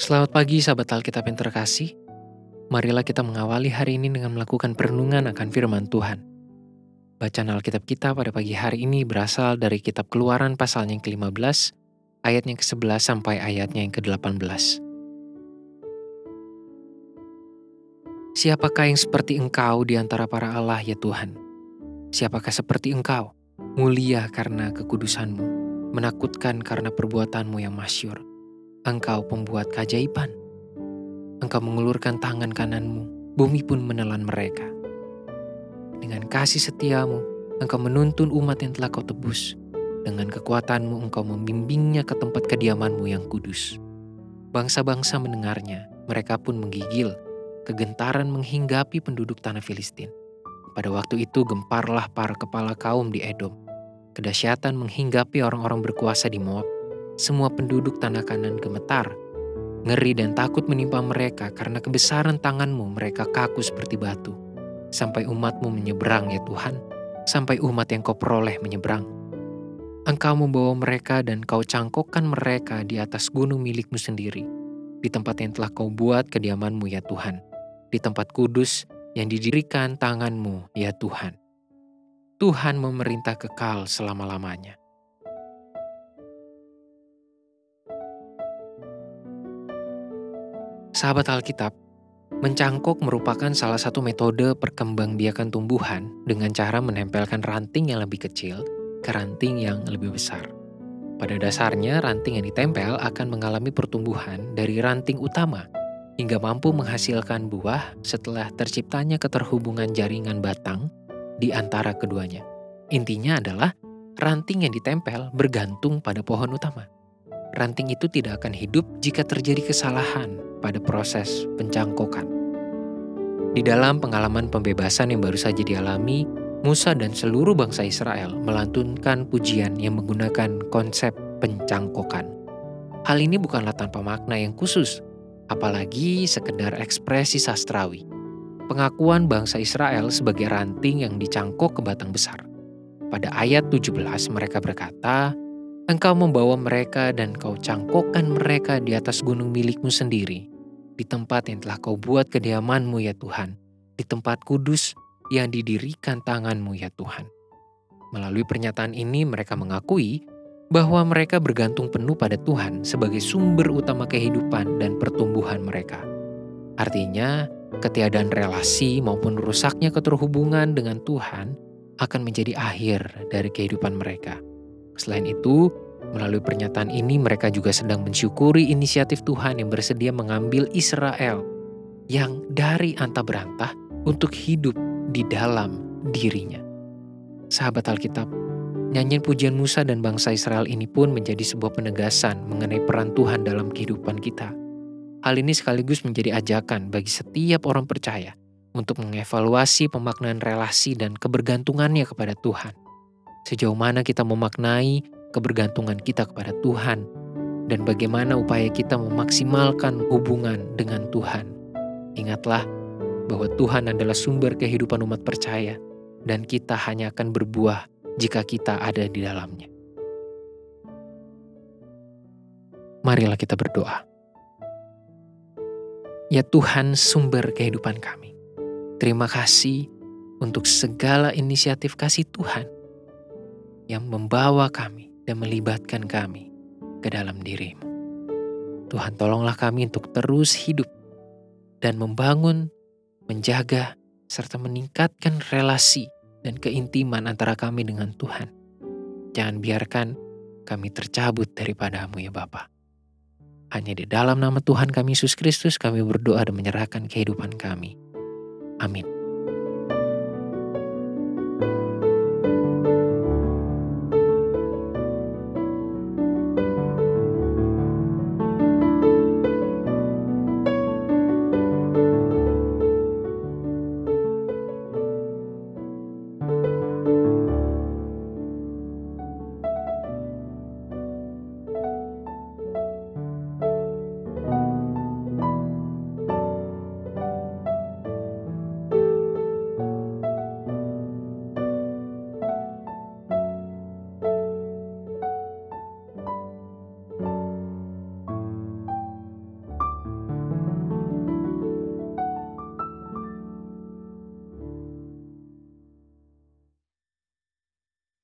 Selamat pagi sahabat Alkitab yang terkasih. Marilah kita mengawali hari ini dengan melakukan perenungan akan firman Tuhan. Bacaan Alkitab kita pada pagi hari ini berasal dari kitab keluaran pasalnya yang ke-15, ayatnya ke-11 sampai ayatnya yang ke-18. Siapakah yang seperti engkau di antara para Allah ya Tuhan? Siapakah seperti engkau? Mulia karena kekudusanmu, menakutkan karena perbuatanmu yang masyur. Engkau pembuat keajaiban. Engkau mengulurkan tangan kananmu, bumi pun menelan mereka. Dengan kasih setiamu, engkau menuntun umat yang telah kau tebus. Dengan kekuatanmu engkau membimbingnya ke tempat kediamanmu yang kudus. Bangsa-bangsa mendengarnya, mereka pun menggigil. Kegentaran menghinggapi penduduk tanah Filistin. Pada waktu itu gemparlah para kepala kaum di Edom. Kedahsyatan menghinggapi orang-orang berkuasa di Moab semua penduduk tanah kanan gemetar. Ngeri dan takut menimpa mereka karena kebesaran tanganmu mereka kaku seperti batu. Sampai umatmu menyeberang ya Tuhan, sampai umat yang kau peroleh menyeberang. Engkau membawa mereka dan kau cangkokkan mereka di atas gunung milikmu sendiri, di tempat yang telah kau buat kediamanmu ya Tuhan, di tempat kudus yang didirikan tanganmu ya Tuhan. Tuhan memerintah kekal selama-lamanya. Sahabat Alkitab, mencangkok merupakan salah satu metode perkembangbiakan tumbuhan dengan cara menempelkan ranting yang lebih kecil ke ranting yang lebih besar. Pada dasarnya, ranting yang ditempel akan mengalami pertumbuhan dari ranting utama hingga mampu menghasilkan buah setelah terciptanya keterhubungan jaringan batang di antara keduanya. Intinya adalah ranting yang ditempel bergantung pada pohon utama ranting itu tidak akan hidup jika terjadi kesalahan pada proses pencangkokan. Di dalam pengalaman pembebasan yang baru saja dialami, Musa dan seluruh bangsa Israel melantunkan pujian yang menggunakan konsep pencangkokan. Hal ini bukanlah tanpa makna yang khusus, apalagi sekedar ekspresi sastrawi. Pengakuan bangsa Israel sebagai ranting yang dicangkok ke batang besar. Pada ayat 17 mereka berkata, Engkau membawa mereka dan kau cangkokkan mereka di atas gunung milikmu sendiri, di tempat yang telah kau buat kediamanmu ya Tuhan, di tempat kudus yang didirikan tanganmu ya Tuhan. Melalui pernyataan ini mereka mengakui bahwa mereka bergantung penuh pada Tuhan sebagai sumber utama kehidupan dan pertumbuhan mereka. Artinya, ketiadaan relasi maupun rusaknya keterhubungan dengan Tuhan akan menjadi akhir dari kehidupan mereka. Selain itu, melalui pernyataan ini mereka juga sedang mensyukuri inisiatif Tuhan yang bersedia mengambil Israel yang dari anta berantah untuk hidup di dalam dirinya. Sahabat Alkitab, nyanyian pujian Musa dan bangsa Israel ini pun menjadi sebuah penegasan mengenai peran Tuhan dalam kehidupan kita. Hal ini sekaligus menjadi ajakan bagi setiap orang percaya untuk mengevaluasi pemaknaan relasi dan kebergantungannya kepada Tuhan sejauh mana kita memaknai kebergantungan kita kepada Tuhan, dan bagaimana upaya kita memaksimalkan hubungan dengan Tuhan. Ingatlah bahwa Tuhan adalah sumber kehidupan umat percaya, dan kita hanya akan berbuah jika kita ada di dalamnya. Marilah kita berdoa. Ya Tuhan, sumber kehidupan kami. Terima kasih untuk segala inisiatif kasih Tuhan yang membawa kami dan melibatkan kami ke dalam dirimu. Tuhan tolonglah kami untuk terus hidup dan membangun, menjaga, serta meningkatkan relasi dan keintiman antara kami dengan Tuhan. Jangan biarkan kami tercabut daripadamu ya Bapa. Hanya di dalam nama Tuhan kami Yesus Kristus kami berdoa dan menyerahkan kehidupan kami. Amin.